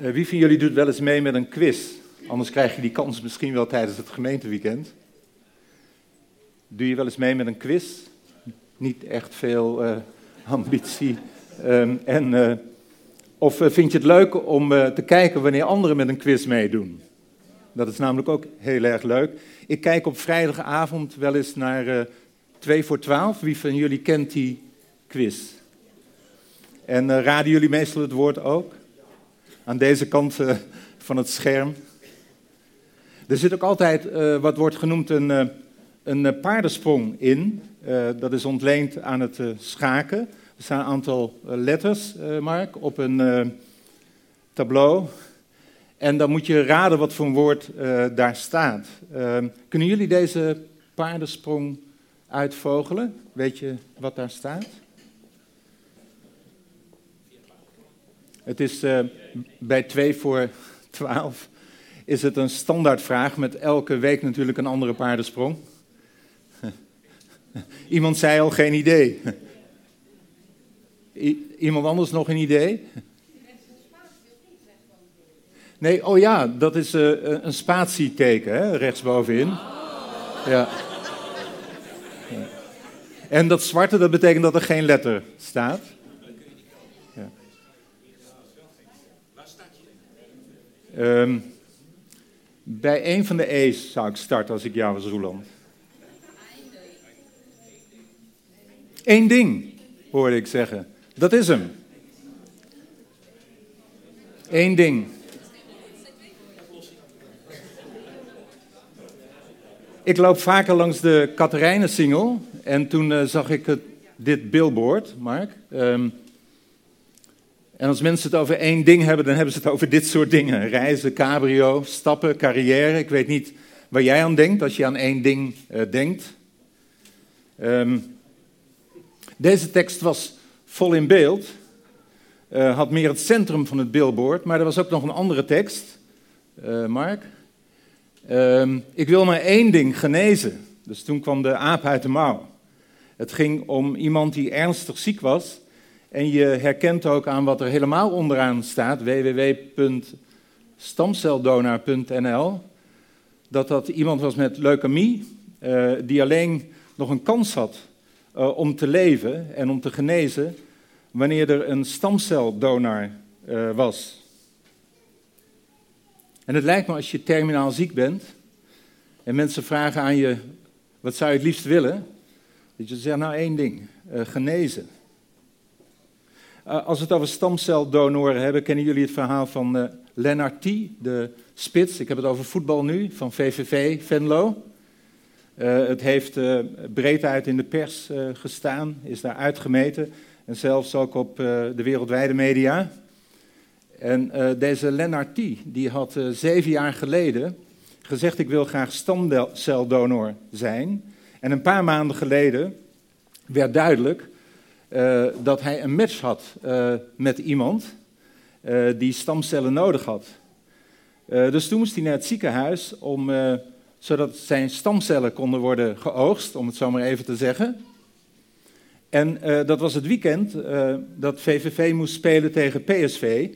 Uh, wie van jullie doet wel eens mee met een quiz? Anders krijg je die kans misschien wel tijdens het gemeenteweekend. Doe je wel eens mee met een quiz? Niet echt veel uh, ambitie. Um, en, uh, of vind je het leuk om te kijken wanneer anderen met een quiz meedoen? Dat is namelijk ook heel erg leuk. Ik kijk op vrijdagavond wel eens naar 2 voor 12. Wie van jullie kent die quiz? En raden jullie meestal het woord ook? Aan deze kant uh, van het scherm. Er zit ook altijd uh, wat wordt genoemd een, uh, een paardensprong in. dat is ontleend aan het schaken. Er staan een aantal letters, Mark, op een tableau. En dan moet je raden wat voor een woord daar staat. kunnen jullie deze paardensprong uitvogelen? Weet je wat daar staat? Het is uh, bij 2 voor 12 is het een standaardvraag met elke week natuurlijk een andere paardensprong. Iemand zei al geen idee. iemand anders nog een idee? Nee, oh ja, dat is uh, een spatieteken, hè, rechtsbovenin. Ja. En dat zwarte, dat betekent dat er geen letter staat. Um, bij een van de E's zou ik starten als ik jou was, Roeland. Eén ding, hoorde ik zeggen. Dat is hem. Eén ding. Ik loop vaker langs de Katerijnen-singel en toen uh, zag ik het, dit billboard, Mark. Um, en als mensen het over één ding hebben, dan hebben ze het over dit soort dingen. Reizen, cabrio, stappen, carrière. Ik weet niet waar jij aan denkt als je aan één ding uh, denkt. Um, deze tekst was vol in beeld. Uh, had meer het centrum van het billboard. Maar er was ook nog een andere tekst. Uh, Mark. Um, ik wil maar één ding genezen. Dus toen kwam de aap uit de mouw. Het ging om iemand die ernstig ziek was en je herkent ook aan wat er helemaal onderaan staat, www.stamceldonor.nl, dat dat iemand was met leukemie, uh, die alleen nog een kans had uh, om te leven en om te genezen, wanneer er een stamceldonor uh, was. En het lijkt me als je terminaal ziek bent en mensen vragen aan je, wat zou je het liefst willen? Dat je zegt, nou één ding, genezen. Uh, als we het over stamceldonoren hebben, kennen jullie het verhaal van uh, de spits. Ik heb het over voetbal nu, van VVV Venlo. Uh, het heeft breed uit in de pers gestaan, is daar uitgemeten. En zelfs ook op de wereldwijde media. En deze Lennart die had zeven jaar geleden gezegd, ik wil graag stamceldonor zijn. En een paar maanden geleden werd duidelijk uh, dat hij een match had uh, met iemand uh, die stamcellen nodig had. dus toen moest hij naar het ziekenhuis om, zodat zijn stamcellen konden worden geoogst, om het zo maar even te zeggen. En dat was het weekend dat VVV moest spelen tegen PSV.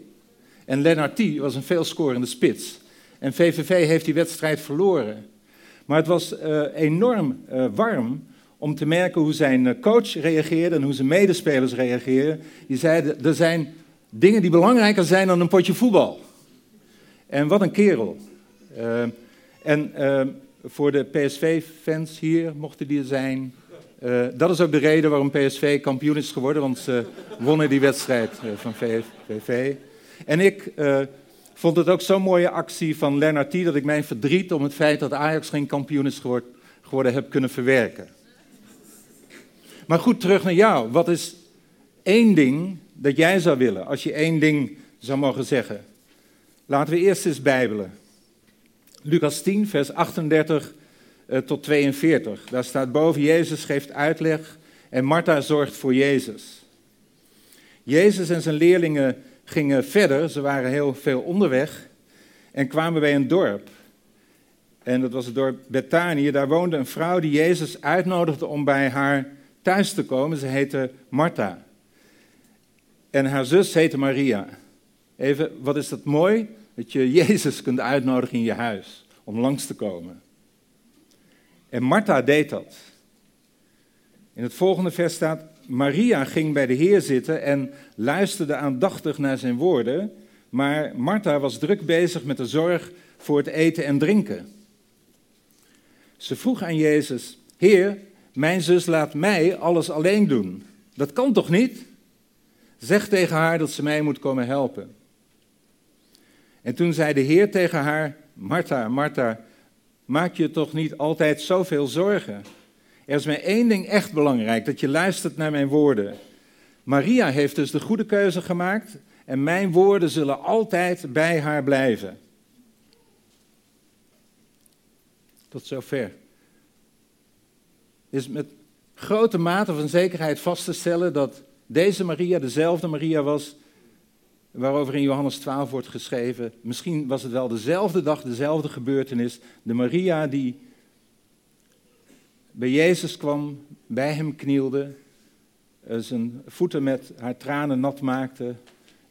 En Lennart was een veelscorende spits. En VVV heeft die wedstrijd verloren. Maar het was enorm warm om te merken hoe zijn eh, coach reageerde en hoe zijn medespelers reageerden. Die zeiden, er zijn dingen die belangrijker zijn dan een potje voetbal. En wat een kerel. Uh, en uh, voor de PSV-fans hier, mochten die er zijn, dat is ook de reden waarom PSV kampioen is geworden, want ze wonnen die wedstrijd van VV. En ik vond het ook zo'n mooie actie van Lennart T. dat ik mijn verdriet om het feit dat Ajax geen kampioen is geworden heb kunnen verwerken. Maar goed, terug naar jou. Wat is één ding dat jij zou willen, als je één ding zou mogen zeggen? Laten we eerst eens bijbelen. Lucas 10, vers 38 uh, tot 42. Daar staat boven, Jezus geeft uitleg en Martha zorgt voor Jezus. Jezus en zijn leerlingen gingen verder, ze waren heel veel onderweg en kwamen bij een dorp. En dat was het dorp Bethanië. Daar woonde een vrouw die Jezus uitnodigde om bij haar thuis te komen. Ze heette Martha. En haar zus heette Maria. Even, wat is dat mooi? Dat je Jezus kunt uitnodigen in je huis om langs te komen. En Martha deed dat. In het volgende vers staat: Maria ging bij de Heer zitten en luisterde aandachtig naar zijn woorden, maar Martha was druk bezig met de zorg voor het eten en drinken. Ze vroeg aan Jezus: Heer, mijn zus laat mij alles alleen doen. Dat kan toch niet? Zeg tegen haar dat ze mij moet komen helpen. En toen zei de Heer tegen haar: Martha, Martha, maak je toch niet altijd zoveel zorgen? Er is mij één ding echt belangrijk: dat je luistert naar mijn woorden. Maria heeft dus de goede keuze gemaakt en mijn woorden zullen altijd bij haar blijven. Tot zover. Is met grote mate van zekerheid vast te stellen dat deze Maria dezelfde Maria was waarover in Johannes 12 wordt geschreven. Misschien was het wel dezelfde dag, dezelfde gebeurtenis. De Maria die bij Jezus kwam, bij hem knielde, eh, zijn voeten met haar tranen nat maakte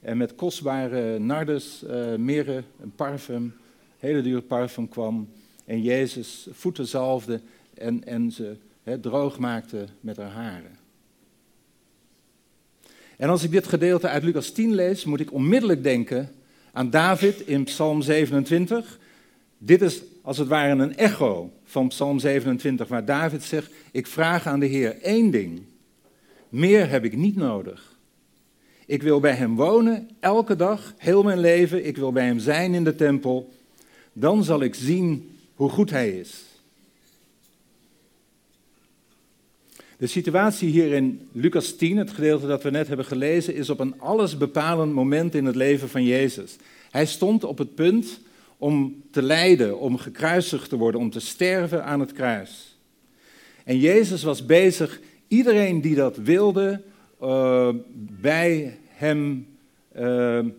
en met kostbare nardes, uh, een parfum, hele dure parfum kwam en Jezus voeten zalfde en, en ze droog maakte met haar haren. En als ik dit gedeelte uit Lucas 10 lees, moet ik onmiddellijk denken aan David in Psalm 27. Dit is als het ware een echo van Psalm 27, waar David zegt: Ik vraag aan de Heer één ding. Meer heb ik niet nodig. Ik wil bij Hem wonen, elke dag, heel mijn leven. Ik wil bij Hem zijn in de tempel. Dan zal ik zien hoe goed Hij is. De situatie hier in Lucas 10, het gedeelte dat we net hebben gelezen, is op een allesbepalend moment in het leven van Jezus. Hij stond op het punt om te lijden, om gekruisigd te worden, om te sterven aan het kruis. En Jezus was bezig iedereen die dat wilde uh, bij hem uh,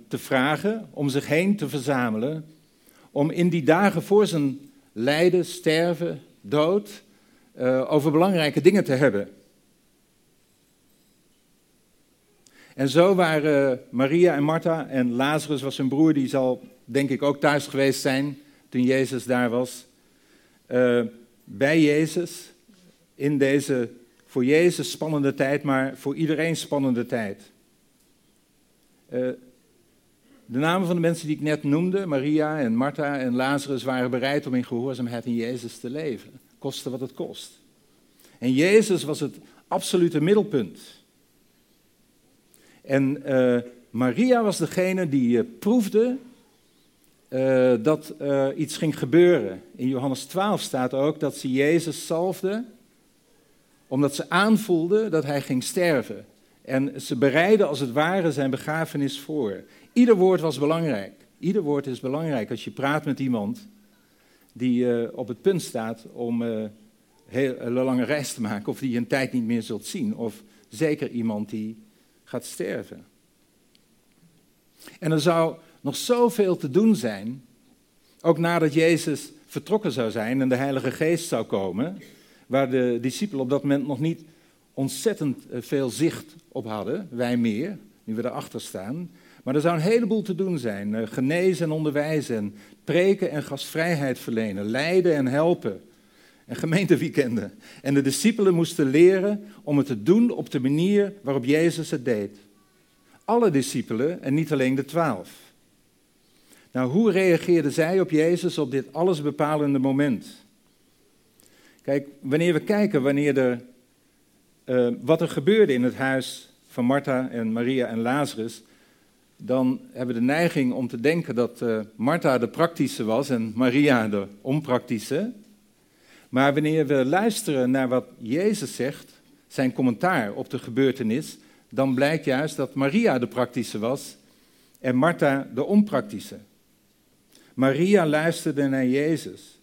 te vragen, om zich heen te verzamelen, om in die dagen voor zijn lijden, sterven, dood, uh, over belangrijke dingen te hebben. En zo waren Maria en Martha en Lazarus was zijn broer, die zal denk ik ook thuis geweest zijn toen Jezus daar was. Uh, bij Jezus in deze voor Jezus spannende tijd, maar voor iedereen spannende tijd. Uh, de namen van de mensen die ik net noemde, Maria en Martha en Lazarus, waren bereid om in gehoorzaamheid in Jezus te leven koste wat het kost. En Jezus was het absolute middelpunt. En uh, Maria was degene die uh, proefde uh, dat iets ging gebeuren. In Johannes 12 staat ook dat ze Jezus salfde, omdat ze aanvoelde dat hij ging sterven. En ze bereidde als het ware zijn begrafenis voor. Ieder woord was belangrijk. Ieder woord is belangrijk als je praat met iemand die uh, op het punt staat om uh, heel, een lange reis te maken, of die je een tijd niet meer zult zien, of zeker iemand die gaat sterven. En er zou nog zoveel te doen zijn, ook nadat Jezus vertrokken zou zijn en de Heilige Geest zou komen, waar de discipelen op dat moment nog niet ontzettend eh, veel zicht op hadden, wij meer, nu we erachter staan. Maar er zou een heleboel te doen zijn. Genezen en onderwijzen, preken en gastvrijheid verlenen, leiden en helpen. En gemeenteweekenden. En de discipelen moesten leren om het te doen op de manier waarop Jezus het deed. Alle discipelen en niet alleen de twaalf. Nou, hoe reageerden zij op Jezus op dit allesbepalende moment? Kijk, wanneer we kijken wanneer er, uh, wat er gebeurde in het huis van Martha en Maria en Lazarus, dan hebben we de neiging om te denken dat uh, Martha de praktische was en Maria de onpraktische. Maar wanneer we luisteren naar wat Jezus zegt, zijn commentaar op de gebeurtenis, dan blijkt juist dat Maria de praktische was en Martha de onpraktische. Maria luisterde naar Jezus.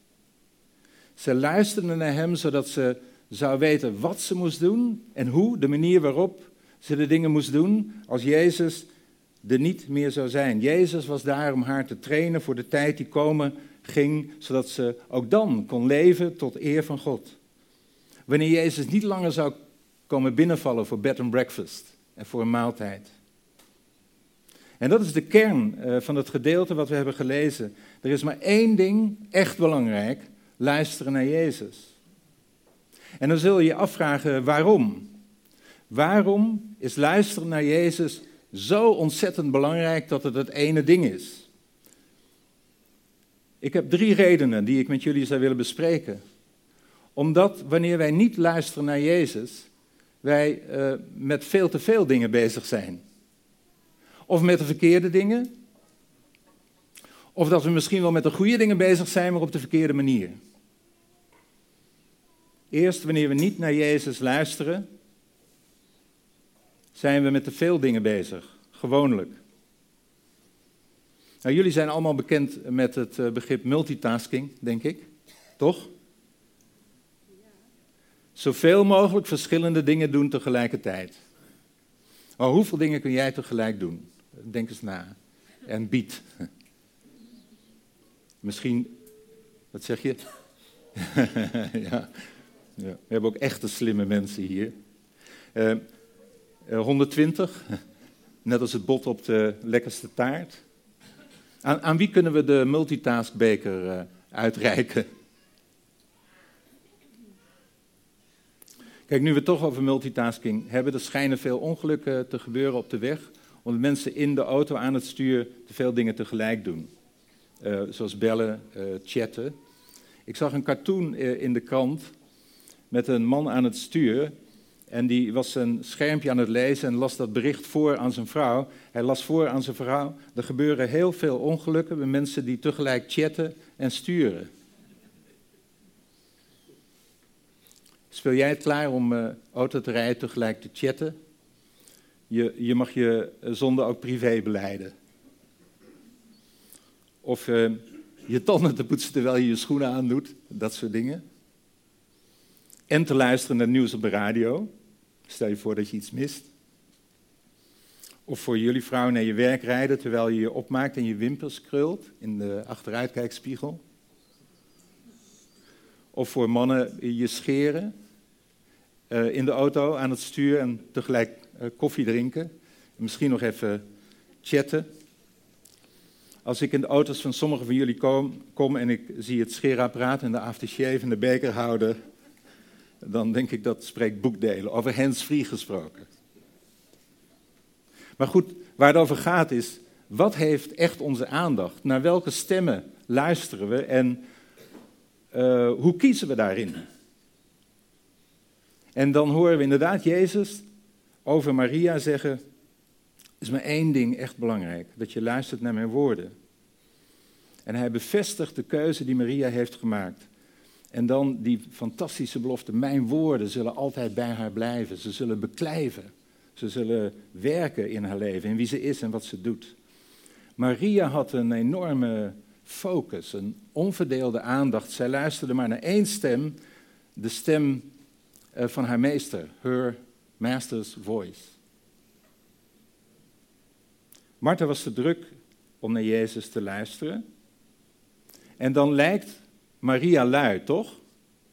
Ze luisterde naar hem zodat ze zou weten wat ze moest doen en hoe, de manier waarop ze de dingen moest doen als Jezus er niet meer zou zijn. Jezus was daar om haar te trainen voor de tijd die komen ging, zodat ze ook dan kon leven tot eer van God. Wanneer Jezus niet langer zou komen binnenvallen voor bed and breakfast en voor een maaltijd. En dat is de kern uh, van het gedeelte wat we hebben gelezen. Er is maar één ding echt belangrijk: luisteren naar Jezus. En dan zul je je afvragen waarom. Waarom is luisteren naar Jezus zo ontzettend belangrijk dat het het ene ding is? Ik heb drie redenen die ik met jullie zou willen bespreken. Omdat wanneer wij niet luisteren naar Jezus, wij uh, met veel te veel dingen bezig zijn. Of met de verkeerde dingen. Of dat we misschien wel met de goede dingen bezig zijn, maar op de verkeerde manier. Eerst wanneer we niet naar Jezus luisteren, zijn we met te veel dingen bezig, gewoonlijk. Nou, jullie zijn allemaal bekend met het eh, begrip multitasking, denk ik, toch? Zoveel mogelijk verschillende dingen doen tegelijkertijd. Maar hoeveel dingen kun jij tegelijk doen? Denk eens na. En bied. Misschien, wat zeg je? ja. ja. We hebben ook echte slimme mensen hier. Uh, 120, net als het bot op de lekkerste taart. Aan, aan wie kunnen we de multitaskbeker uh, uitreiken? Kijk, nu we het toch over multitasking hebben, er schijnen veel ongelukken te gebeuren op de weg, omdat mensen in de auto aan het stuur te veel dingen tegelijk doen. Uh, zoals bellen, chatten. Ik zag een cartoon in de krant met een man aan het stuur en die was een schermpje aan het lezen en las dat bericht voor aan zijn vrouw. Hij las voor aan zijn vrouw. Er gebeuren heel veel ongelukken met mensen die tegelijk chatten en sturen. Speel jij klaar om uh, auto te rijden tegelijk te chatten? Je, je mag je zonde ook privé beleiden. Of uh, je tanden te poetsen terwijl je je schoenen aandoet, dat soort dingen. En te luisteren naar nieuws op de radio. Stel je voor dat je iets mist. Of voor jullie vrouwen naar je werk rijden terwijl je je opmaakt en je wimpers krult in de achteruitkijkspiegel. Of voor mannen je scheren uh, in de auto aan het stuur en tegelijk uh, koffie drinken. misschien nog even chatten. Als ik in de auto's van sommigen van jullie kom, kom en ik zie het scheerapparaat en de aftershave en de beker houden, dan denk ik dat spreekt boekdelen, over hands-free gesproken. Maar goed, waar het over gaat is, wat heeft echt onze aandacht? Naar welke stemmen luisteren we en uh, hoe kiezen we daarin? En dan horen we inderdaad Jezus over Maria zeggen, is maar één ding echt belangrijk, dat je luistert naar mijn woorden. En hij bevestigt de keuze die Maria heeft gemaakt. En dan die fantastische belofte, mijn woorden zullen altijd bij haar blijven. Ze zullen beklijven. Ze zullen werken in haar leven, in wie ze is en wat ze doet. Maria had een enorme focus, een onverdeelde aandacht. Zij luisterde maar naar één stem, de stem eh, van haar meester, her master's voice. Martha was te druk om naar Jezus te luisteren. En dan lijkt Maria lui, toch?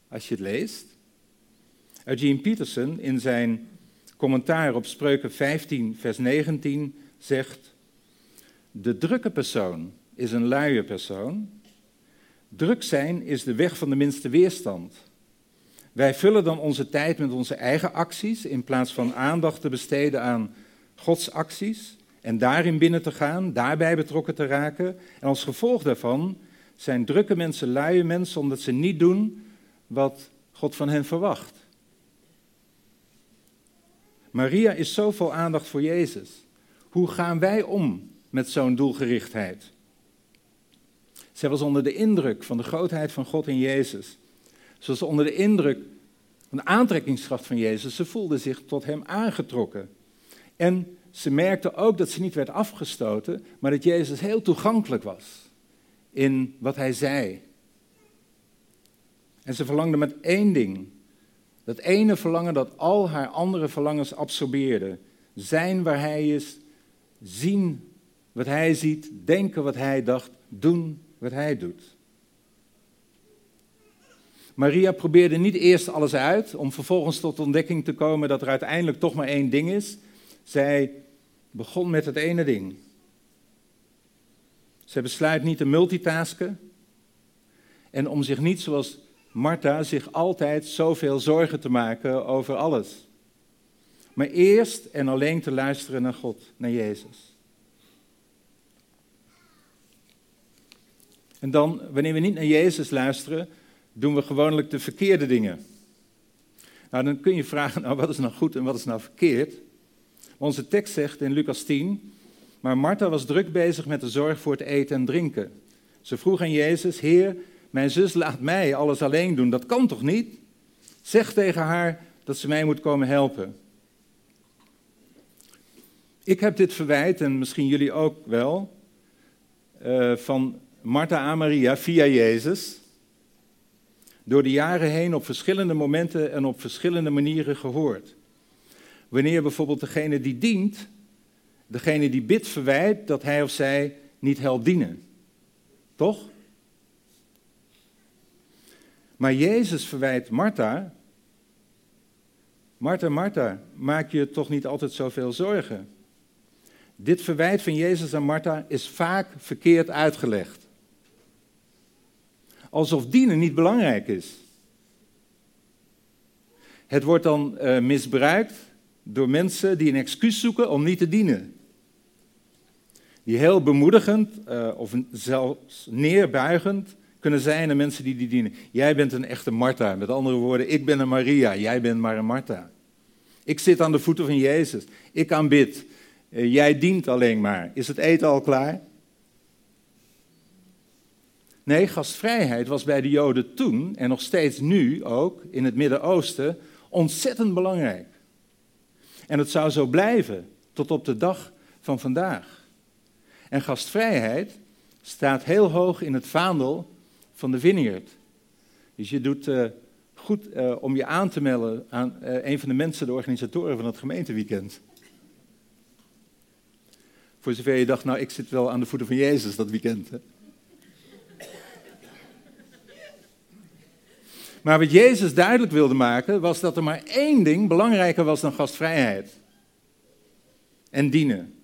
Als je het leest. Eugene Peterson in zijn commentaar op Spreuken 15, vers 19 zegt: De drukke persoon is een luie persoon. Druk zijn is de weg van de minste weerstand. Wij vullen dan onze tijd met onze eigen acties in plaats van aandacht te besteden aan Gods acties en daarin binnen te gaan, daarbij betrokken te raken. En als gevolg daarvan zijn drukke mensen luie mensen omdat ze niet doen wat God van hen verwacht. Maria is zoveel aandacht voor Jezus. Hoe gaan wij om met zo'n doelgerichtheid? Zij was onder de indruk van de grootheid van God in Jezus. Ze was onder de indruk van de aantrekkingskracht van Jezus. Ze voelde zich tot hem aangetrokken. En ze merkte ook dat ze niet werd afgestoten, maar dat Jezus heel toegankelijk was in wat hij zei. En ze verlangde met één ding. Dat ene verlangen dat al haar andere verlangens absorbeerde. Zijn waar hij is, zien wat hij ziet, denken wat hij dacht, doen wat hij doet. Maria probeerde niet eerst alles uit om vervolgens tot ontdekking te komen dat er uiteindelijk toch maar één ding is. Zij begon met het ene ding. Zij besluit niet te multitasken en om zich niet zoals Martha zich altijd zoveel zorgen te maken over alles. Maar eerst en alleen te luisteren naar God, naar Jezus. En dan, wanneer we niet naar Jezus luisteren, doen we gewoonlijk de verkeerde dingen. Nou, dan kun je vragen, nou, wat is nou goed en wat is nou verkeerd? Onze tekst zegt in Lucas 10, maar Martha was druk bezig met de zorg voor het eten en drinken. Ze vroeg aan Jezus, Heer, mijn zus laat mij alles alleen doen, dat kan toch niet? Zeg tegen haar dat ze mij moet komen helpen. Ik heb dit verwijt, en misschien jullie ook wel, uh, van Martha aan Maria via Jezus. Door de jaren heen op verschillende momenten en op verschillende manieren gehoord. Wanneer bijvoorbeeld degene die dient, degene die bidt verwijt dat hij of zij niet helpt dienen. Toch? Maar Jezus verwijt Martha. Martha, Martha, maak je toch niet altijd zoveel zorgen? Dit verwijt van Jezus aan Martha is vaak verkeerd uitgelegd. Alsof dienen niet belangrijk is. Het wordt dan uh, misbruikt door mensen die een excuus zoeken om niet te dienen. Die heel bemoedigend uh, of zelfs neerbuigend kunnen zijn aan mensen die die dienen. Jij bent een echte Martha. Met andere woorden, ik ben een Maria, jij bent maar een Martha. Ik zit aan de voeten van Jezus. Ik aanbid. Uh, jij dient alleen maar. Is het eten al klaar? Nee, gastvrijheid was bij de Joden toen en nog steeds nu ook in het Midden-Oosten ontzettend belangrijk. En het zou zo blijven tot op de dag van vandaag. En gastvrijheid staat heel hoog in het vaandel van de Vineyard. Dus je doet uh, goed uh, om je aan te melden aan uh, een van de mensen, de organisatoren van het gemeenteweekend. Voor zover je dacht, nou ik zit wel aan de voeten van Jezus dat weekend. Maar wat Jezus duidelijk wilde maken, was dat er maar één ding belangrijker was dan gastvrijheid. En dienen.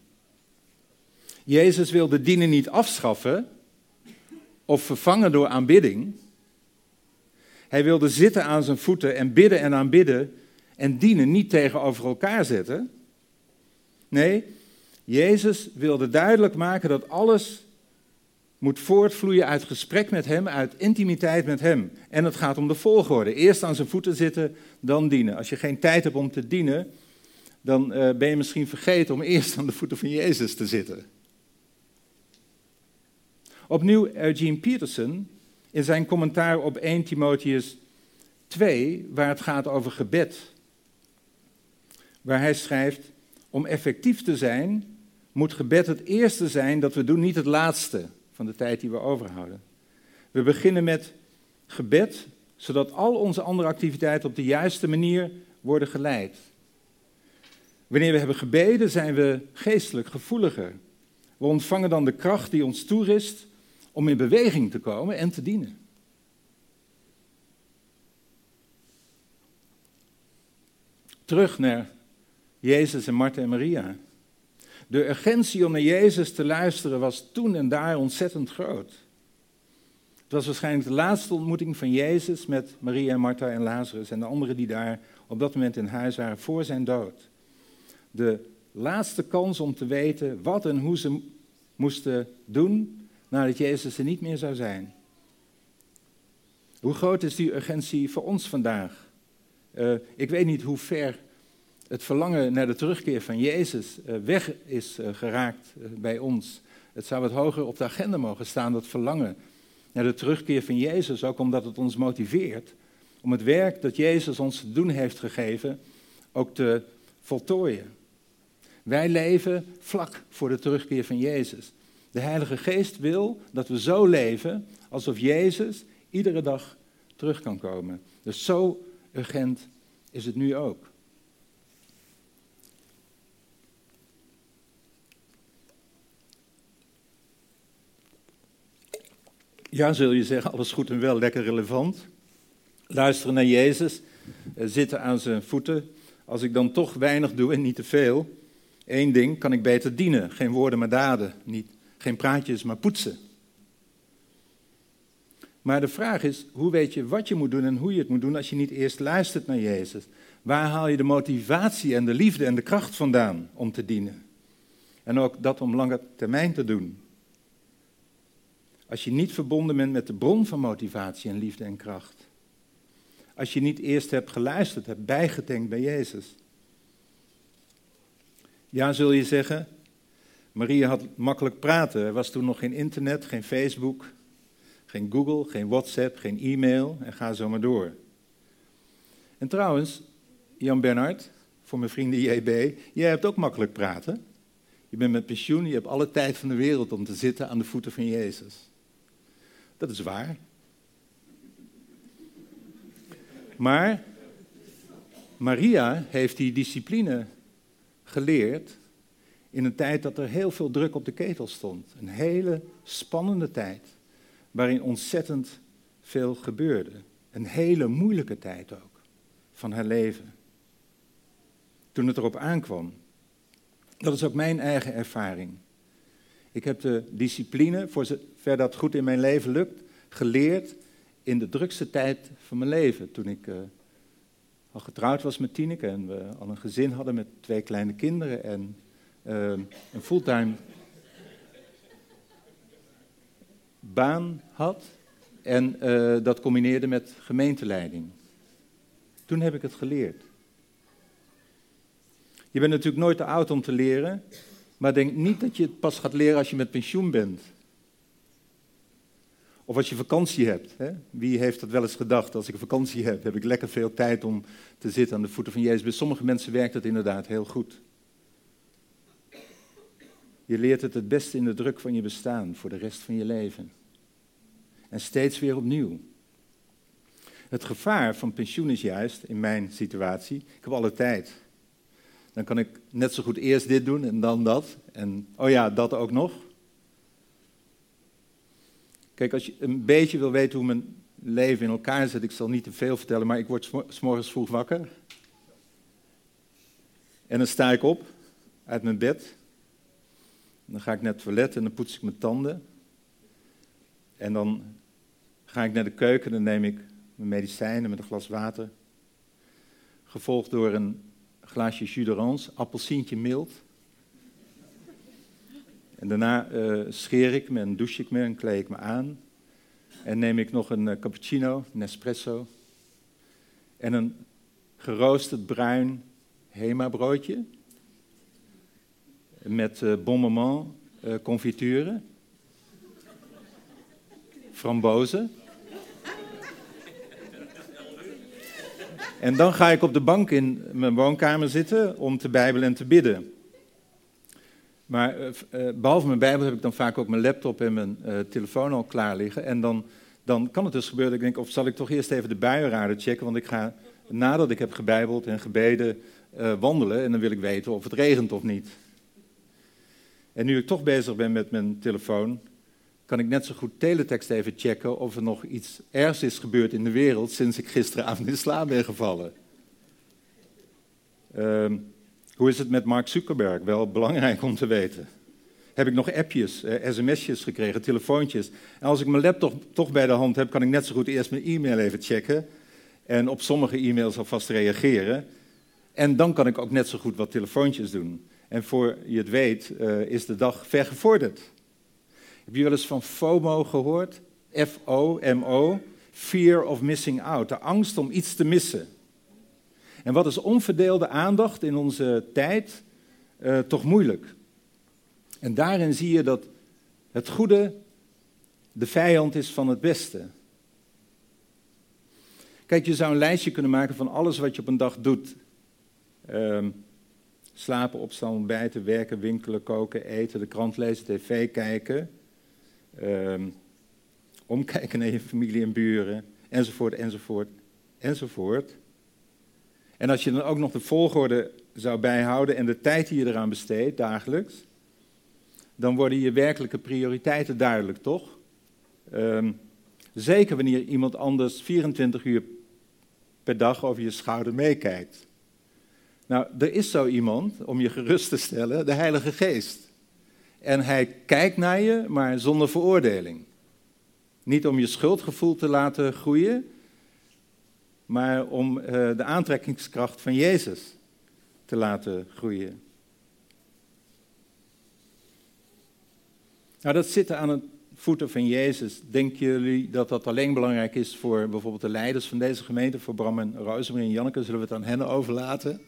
Jezus wilde dienen niet afschaffen of vervangen door aanbidding. Hij wilde zitten aan zijn voeten en bidden en aanbidden en dienen niet tegenover elkaar zetten. Nee, Jezus wilde duidelijk maken dat alles moet voortvloeien uit gesprek met Hem, uit intimiteit met Hem. En het gaat om de volgorde. Eerst aan zijn voeten zitten, dan dienen. Als je geen tijd hebt om te dienen, dan uh, ben je misschien vergeten om eerst aan de voeten van Jezus te zitten. Opnieuw Eugene Peterson in zijn commentaar op 1 Timotheus 2, waar het gaat over gebed. Waar hij schrijft, om effectief te zijn, moet gebed het eerste zijn dat we doen, niet het laatste van de tijd die we overhouden. We beginnen met gebed, zodat al onze andere activiteiten op de juiste manier worden geleid. Wanneer we hebben gebeden, zijn we geestelijk gevoeliger. We ontvangen dan de kracht die ons toerist om in beweging te komen en te dienen. Terug naar Jezus en Martha en Maria. De urgentie om naar Jezus te luisteren was toen en daar ontzettend groot. Het was waarschijnlijk de laatste ontmoeting van Jezus met Maria, Martha en Lazarus en de anderen die daar op dat moment in huis waren voor zijn dood. De laatste kans om te weten wat en hoe ze moesten doen nadat Jezus er niet meer zou zijn. Hoe groot is die urgentie voor ons vandaag? Uh, ik weet niet hoe ver het verlangen naar de terugkeer van Jezus uh, weg is uh, geraakt bij ons. Het zou wat hoger op de agenda mogen staan, dat verlangen naar de terugkeer van Jezus, ook omdat het ons motiveert om het werk dat Jezus ons te doen heeft gegeven ook te voltooien. Wij leven vlak voor de terugkeer van Jezus. De Heilige Geest wil dat we zo leven alsof Jezus iedere dag terug kan komen. Dus zo urgent is het nu ook. Ja, zul je zeggen, alles goed en wel, lekker relevant. Luisteren naar Jezus, eh, zitten aan zijn voeten. Als ik dan toch weinig doe en niet te veel, één ding, kan ik beter dienen. Geen woorden, maar daden. Niet Geen praatjes, maar poetsen. Maar de vraag is, hoe weet je wat je moet doen en hoe je het moet doen als je niet eerst luistert naar Jezus? Waar haal je de motivatie en de liefde en de kracht vandaan om te dienen? En ook dat om lange termijn te doen. Als je niet verbonden bent met de bron van motivatie en liefde en kracht. Als je niet eerst hebt geluisterd, hebt bijgedenkt bij Jezus. Ja, zul je zeggen, Maria had makkelijk praten. Er was toen nog geen internet, geen Facebook, geen Google, geen WhatsApp, geen e-mail en ga zo maar door. En trouwens, Jan Bernhard, voor mijn vrienden JB, jij hebt ook makkelijk praten. Je bent met pensioen, je hebt alle tijd van de wereld om te zitten aan de voeten van Jezus. Dat is waar. Maar Maria heeft die discipline geleerd in een tijd dat er heel veel druk op de ketel stond. Een hele spannende tijd waarin ontzettend veel gebeurde. Een hele moeilijke tijd ook van haar leven. Toen het erop aankwam. Dat is ook mijn eigen ervaring. Ik heb de discipline, voor zover dat goed in mijn leven lukt, geleerd in de drukste tijd van mijn leven. Toen ik uh, al getrouwd was met Tineke en we al een gezin hadden met twee kleine kinderen en uh, een fulltime baan had. En uh, dat combineerde met gemeenteleiding. Toen heb ik het geleerd. Je bent natuurlijk nooit te oud om te leren, maar denk niet dat je het pas gaat leren als je met pensioen bent. Of als je vakantie hebt. Hè? Wie heeft dat wel eens gedacht? Als ik vakantie heb, heb ik lekker veel tijd om te zitten aan de voeten van Jezus. Bij sommige mensen werkt dat inderdaad heel goed. Je leert het het beste in de druk van je bestaan voor de rest van je leven. En steeds weer opnieuw. Het gevaar van pensioen is juist, in mijn situatie, ik heb alle tijd. Dan kan ik net zo goed eerst dit doen en dan dat. En oh ja, dat ook nog. Kijk, als je een beetje wil weten hoe mijn leven in elkaar zit, ik zal niet te veel vertellen, maar ik word morgens vroeg wakker. En dan sta ik op uit mijn bed. Dan ga ik naar het toilet en dan poets ik mijn tanden. En dan ga ik naar de keuken en dan neem ik mijn medicijnen met een glas water. Gevolgd door een glaasje jus d'orange, appelsientje mild. En daarna uh, scheer ik me en douche ik me en kleed ik me aan. En neem ik nog een uh, cappuccino, een espresso. En een geroosterd bruin Hema broodje. Met uh, bon moment confituren. Frambozen. En dan ga ik op de bank in mijn woonkamer zitten om te bijbelen en te bidden. Maar uh, behalve mijn Bijbel heb ik dan vaak ook mijn laptop en mijn telefoon al klaar liggen. En dan, dan kan het dus gebeuren dat ik denk, of zal ik toch eerst even de buienraden checken, want ik ga nadat ik heb gebijbeld en gebeden wandelen en dan wil ik weten of het regent of niet. En nu ik toch bezig ben met mijn telefoon, kan ik net zo goed teletext even checken of er nog iets ergs is gebeurd in de wereld sinds ik gisteravond in slaap ben gevallen. Uh, hoe is het met Mark Zuckerberg? Wel belangrijk om te weten. Heb ik nog appjes, eh, sms'jes gekregen, telefoontjes. En als ik mijn laptop toch bij de hand heb, kan ik net zo goed eerst mijn e-mail even checken. En op sommige e-mails alvast reageren. En dan kan ik ook net zo goed wat telefoontjes doen. En voor je het weet, uh, is de dag ver gevorderd. Heb je wel eens van FOMO gehoord? F-O-M-O. Fear of missing out. De angst om iets te missen. En wat is onverdeelde aandacht in onze tijd uh, toch moeilijk? En daarin zie je dat het goede de vijand is van het beste. Kijk, je zou een lijstje kunnen maken van alles wat je op een dag doet. Um, slapen, opstaan, ontbijten, werken, winkelen, koken, eten, de krant lezen, tv kijken. Um, omkijken naar je familie en buren, enzovoort, enzovoort, enzovoort. En als je dan ook nog de volgorde zou bijhouden en de tijd die je eraan besteedt dagelijks, dan worden je werkelijke prioriteiten duidelijk, toch? Um, zeker wanneer iemand anders 24 uur per dag over je schouder meekijkt. Nou, er is zo iemand, om je gerust te stellen, de Heilige Geest. En hij kijkt naar je, maar zonder veroordeling. Niet om je schuldgevoel te laten groeien, maar om uh, de aantrekkingskracht van Jezus te laten groeien. Nou, dat zitten aan het voeten van Jezus. Denken jullie dat dat alleen belangrijk is voor bijvoorbeeld de leiders van deze gemeente, voor Bram en Rosemarie en Janneke? Zullen we het aan hen overlaten?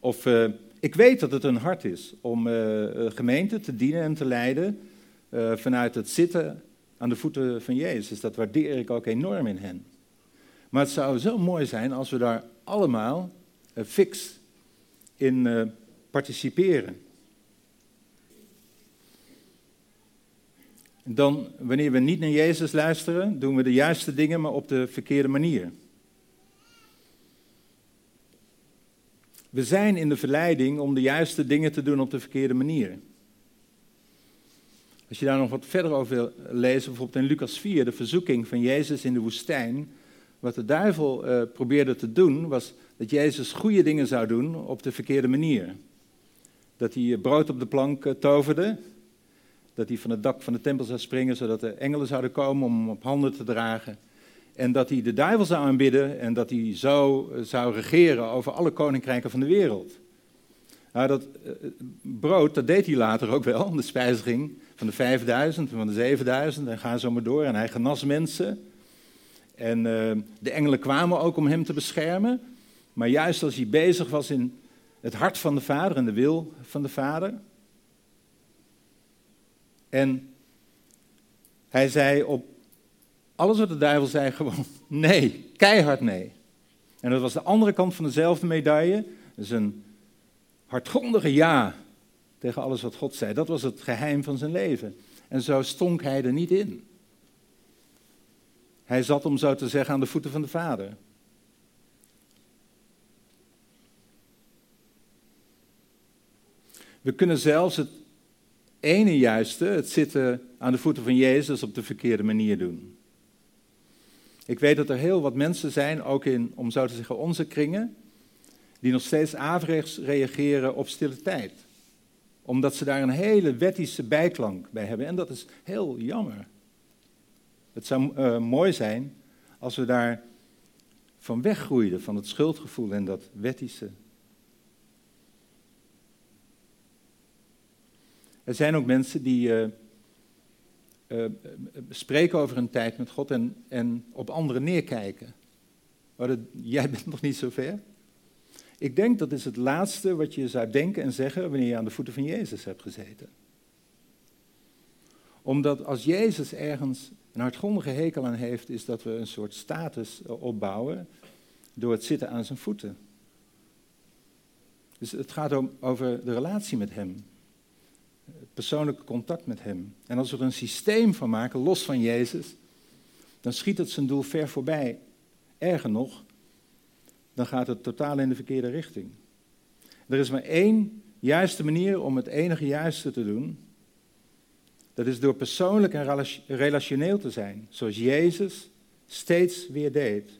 Of uh, ik weet dat het een hart is om uh, gemeenten te dienen en te leiden vanuit het zitten aan de voeten van Jezus. Dat waardeer ik ook enorm in hen. Maar het zou zo mooi zijn als we daar allemaal fix in participeren. Dan, wanneer we niet naar Jezus luisteren, doen we de juiste dingen, maar op de verkeerde manier. We zijn in de verleiding om de juiste dingen te doen op de verkeerde manier. Als je daar nog wat verder over wil lezen, bijvoorbeeld in Lucas 4, de verzoeking van Jezus in de woestijn. Wat de duivel uh, probeerde te doen, was dat Jezus goede dingen zou doen op de verkeerde manier. Dat hij brood op de plank uh, toverde, dat hij van het dak van de tempel zou springen, zodat de engelen zouden komen om hem op handen te dragen. En dat hij de duivel zou aanbidden en dat hij zo eh, zou regeren over alle koninkrijken van de wereld. Nou, dat uh, brood, dat deed hij later ook wel, de spijziging van de 5000 en van de 7000 en ga zo maar door. En hij genas mensen. En uh, de engelen kwamen ook om hem te beschermen. Maar juist als hij bezig was in het hart van de Vader en de wil van de Vader. En hij zei op alles wat de duivel zei, gewoon nee, keihard nee. En dat was de andere kant van dezelfde medaille. Dus een hardgrondige ja tegen alles wat God zei. Dat was het geheim van zijn leven. En zo stonk hij er niet in. Hij zat, om zo te zeggen, aan de voeten van de Vader. We kunnen zelfs het ene juiste, het zitten aan de voeten van Jezus, op de verkeerde manier doen. Ik weet dat er heel wat mensen zijn, ook in, om zo te zeggen, onze kringen, die nog steeds averechts reageren op stille tijd. Omdat ze daar een hele wettische bijklank bij hebben. En dat is heel jammer. Het zou uh, mooi zijn als we daar van weggroeiden, van het schuldgevoel en dat wettische. Er zijn ook mensen die uh, uh, spreken over een tijd met God en, en op anderen neerkijken. Maar jij bent nog niet zo ver. Ik denk dat is het laatste wat je zou denken en zeggen wanneer je aan de voeten van Jezus hebt gezeten. Omdat als Jezus ergens een hardgrondige hekel aan heeft, is dat we een soort status opbouwen door het zitten aan zijn voeten. Dus het gaat om, over de relatie met Hem persoonlijk contact met Hem. En als we er een systeem van maken, los van Jezus, dan schiet het zijn doel ver voorbij. Erger nog, dan gaat het totaal in de verkeerde richting. Er is maar één juiste manier om het enige juiste te doen. Dat is door persoonlijk en relationeel te zijn, zoals Jezus steeds weer deed.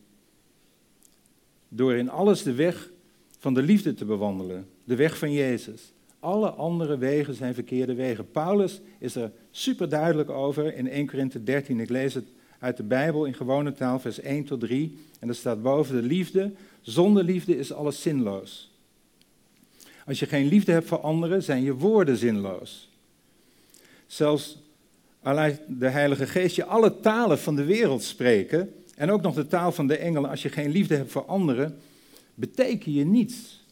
Door in alles de weg van de liefde te bewandelen, de weg van Jezus. Alle andere wegen zijn verkeerde wegen. Paulus is er super duidelijk over in 1 Korinthe 13. Ik lees het uit de Bijbel in gewone taal, vers 1 tot 3. En er staat boven de liefde. Zonder liefde is alles zinloos. Als je geen liefde hebt voor anderen, zijn je woorden zinloos. Zelfs laat de Heilige Geest je alle talen van de wereld spreken. En ook nog de taal van de engelen. Als je geen liefde hebt voor anderen, beteken je niets.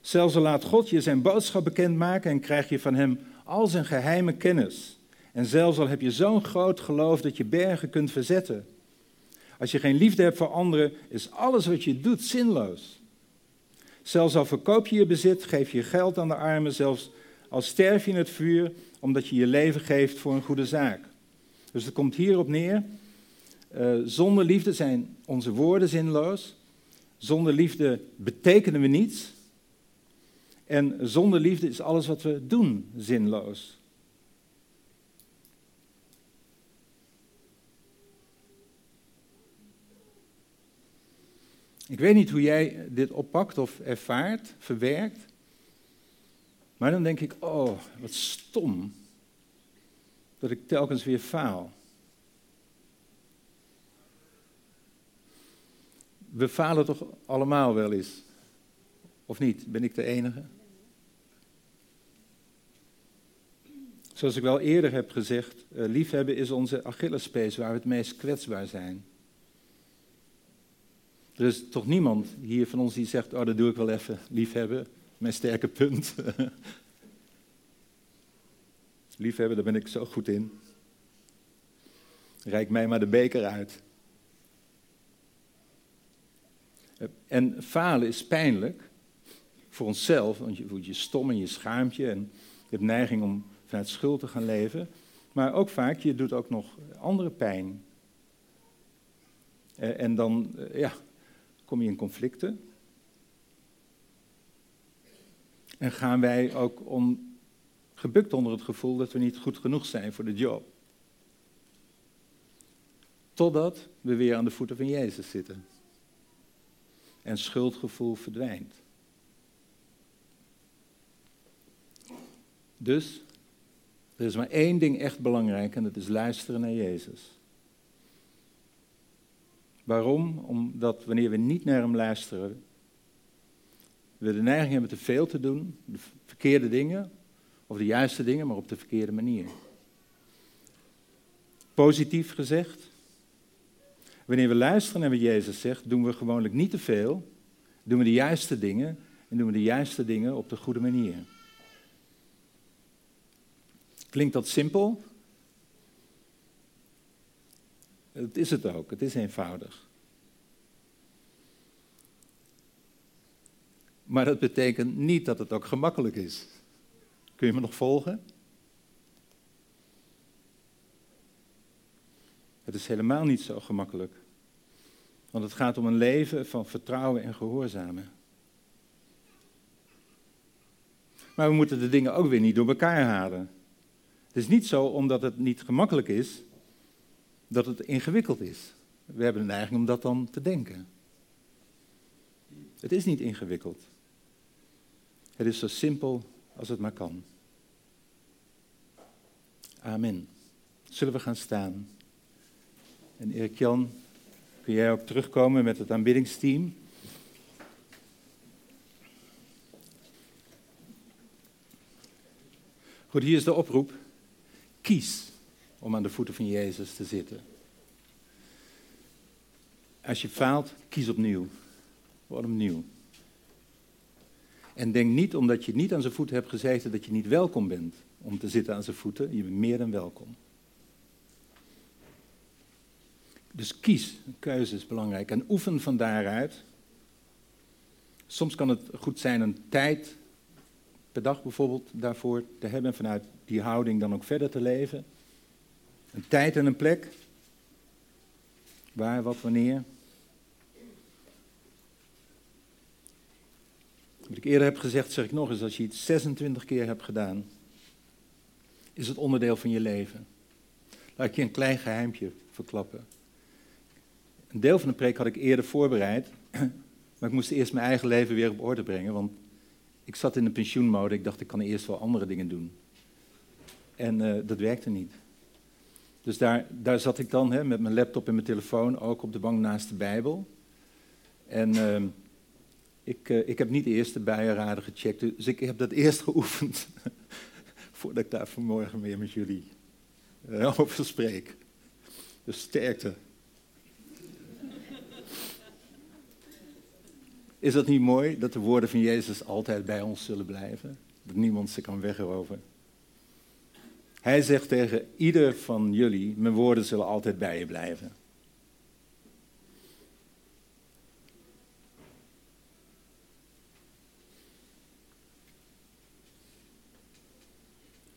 Zelfs laat God je zijn boodschap bekendmaken en krijg je van hem al zijn geheime kennis. En zelfs al heb je zo'n groot geloof dat je bergen kunt verzetten. Als je geen liefde hebt voor anderen, is alles wat je doet zinloos. Zelfs al verkoop je je bezit, geef je geld aan de armen, zelfs al sterf je in het vuur, omdat je je leven geeft voor een goede zaak. Dus het komt hierop neer. Uh, zonder liefde zijn onze woorden zinloos. Zonder liefde betekenen we niets. En zonder liefde is alles wat we doen zinloos. Ik weet niet hoe jij dit oppakt of ervaart, verwerkt. Maar dan denk ik, oh, wat stom dat ik telkens weer faal. We falen toch allemaal wel eens? Of niet? Ben ik de enige? Zoals ik wel eerder heb gezegd, uh, liefhebben is onze Achillespees waar we het meest kwetsbaar zijn. Er is toch niemand hier van ons die zegt, oh dat doe ik wel even, liefhebben, mijn sterke punt. liefhebben, daar ben ik zo goed in. Rijk mij maar de beker uit. En falen is pijnlijk voor onszelf, want je voelt je stom en je schaamt je en je hebt neiging om vanuit schuld te gaan leven. Maar ook vaak, je doet ook nog andere pijn. Eh, en dan eh, ja, kom je in conflicten. En gaan wij ook om, gebukt onder het gevoel dat we niet goed genoeg zijn voor de job. Totdat we weer aan de voeten van Jezus zitten. En schuldgevoel verdwijnt. Dus er is maar één ding echt belangrijk en dat is luisteren naar Jezus. Waarom? Omdat wanneer we niet naar Hem luisteren, we de neiging hebben te veel te doen, de verkeerde dingen, of de juiste dingen, maar op de verkeerde manier. Positief gezegd, wanneer we luisteren naar wat Jezus zegt, doen we gewoonlijk niet te veel, doen we de juiste dingen en doen we de juiste dingen op de goede manier. Klinkt dat simpel? Het is het ook, het is eenvoudig. Maar dat betekent niet dat het ook gemakkelijk is. Kun je me nog volgen? Het is helemaal niet zo gemakkelijk. Want het gaat om een leven van vertrouwen en gehoorzamen. Maar we moeten de dingen ook weer niet door elkaar halen. Het is niet zo omdat het niet gemakkelijk is, dat het ingewikkeld is. We hebben een neiging om dat dan te denken. Het is niet ingewikkeld. Het is zo simpel als het maar kan. Amen. Zullen we gaan staan? En Erik Jan, kun jij ook terugkomen met het aanbiddingsteam? Goed, hier is de oproep. Kies om aan de voeten van Jezus te zitten. Als je faalt, kies opnieuw. Word opnieuw. En denk niet omdat je niet aan zijn voeten hebt gezeten dat je niet welkom bent om te zitten aan zijn voeten. Je bent meer dan welkom. Dus kies, een keuze is belangrijk. En oefen van daaruit. Soms kan het goed zijn een tijd per dag bijvoorbeeld daarvoor te hebben. En vanuit die houding dan ook verder te leven. Een tijd en een plek. Waar, wat, wanneer. Wat ik eerder heb gezegd, zeg ik nog eens, als je iets 26 keer hebt gedaan, is het onderdeel van je leven. Laat ik je een klein geheimpje verklappen. Een deel van de preek had ik eerder voorbereid, maar ik moest eerst mijn eigen leven weer op orde brengen, want ik zat in de pensioenmode, ik dacht ik kan eerst wel andere dingen doen. En uh, dat werkte niet. Dus daar, daar zat ik dan hè, met mijn laptop en mijn telefoon, ook op de bank naast de Bijbel. En uh, ik, uh, ik heb niet eerst de bijenraden gecheckt, dus ik heb dat eerst geoefend. voordat ik daar vanmorgen weer met jullie uh, over spreek. Dus sterkte. Is dat niet mooi dat de woorden van Jezus altijd bij ons zullen blijven? Dat niemand ze kan wegroven. Hij zegt tegen ieder van jullie: Mijn woorden zullen altijd bij je blijven.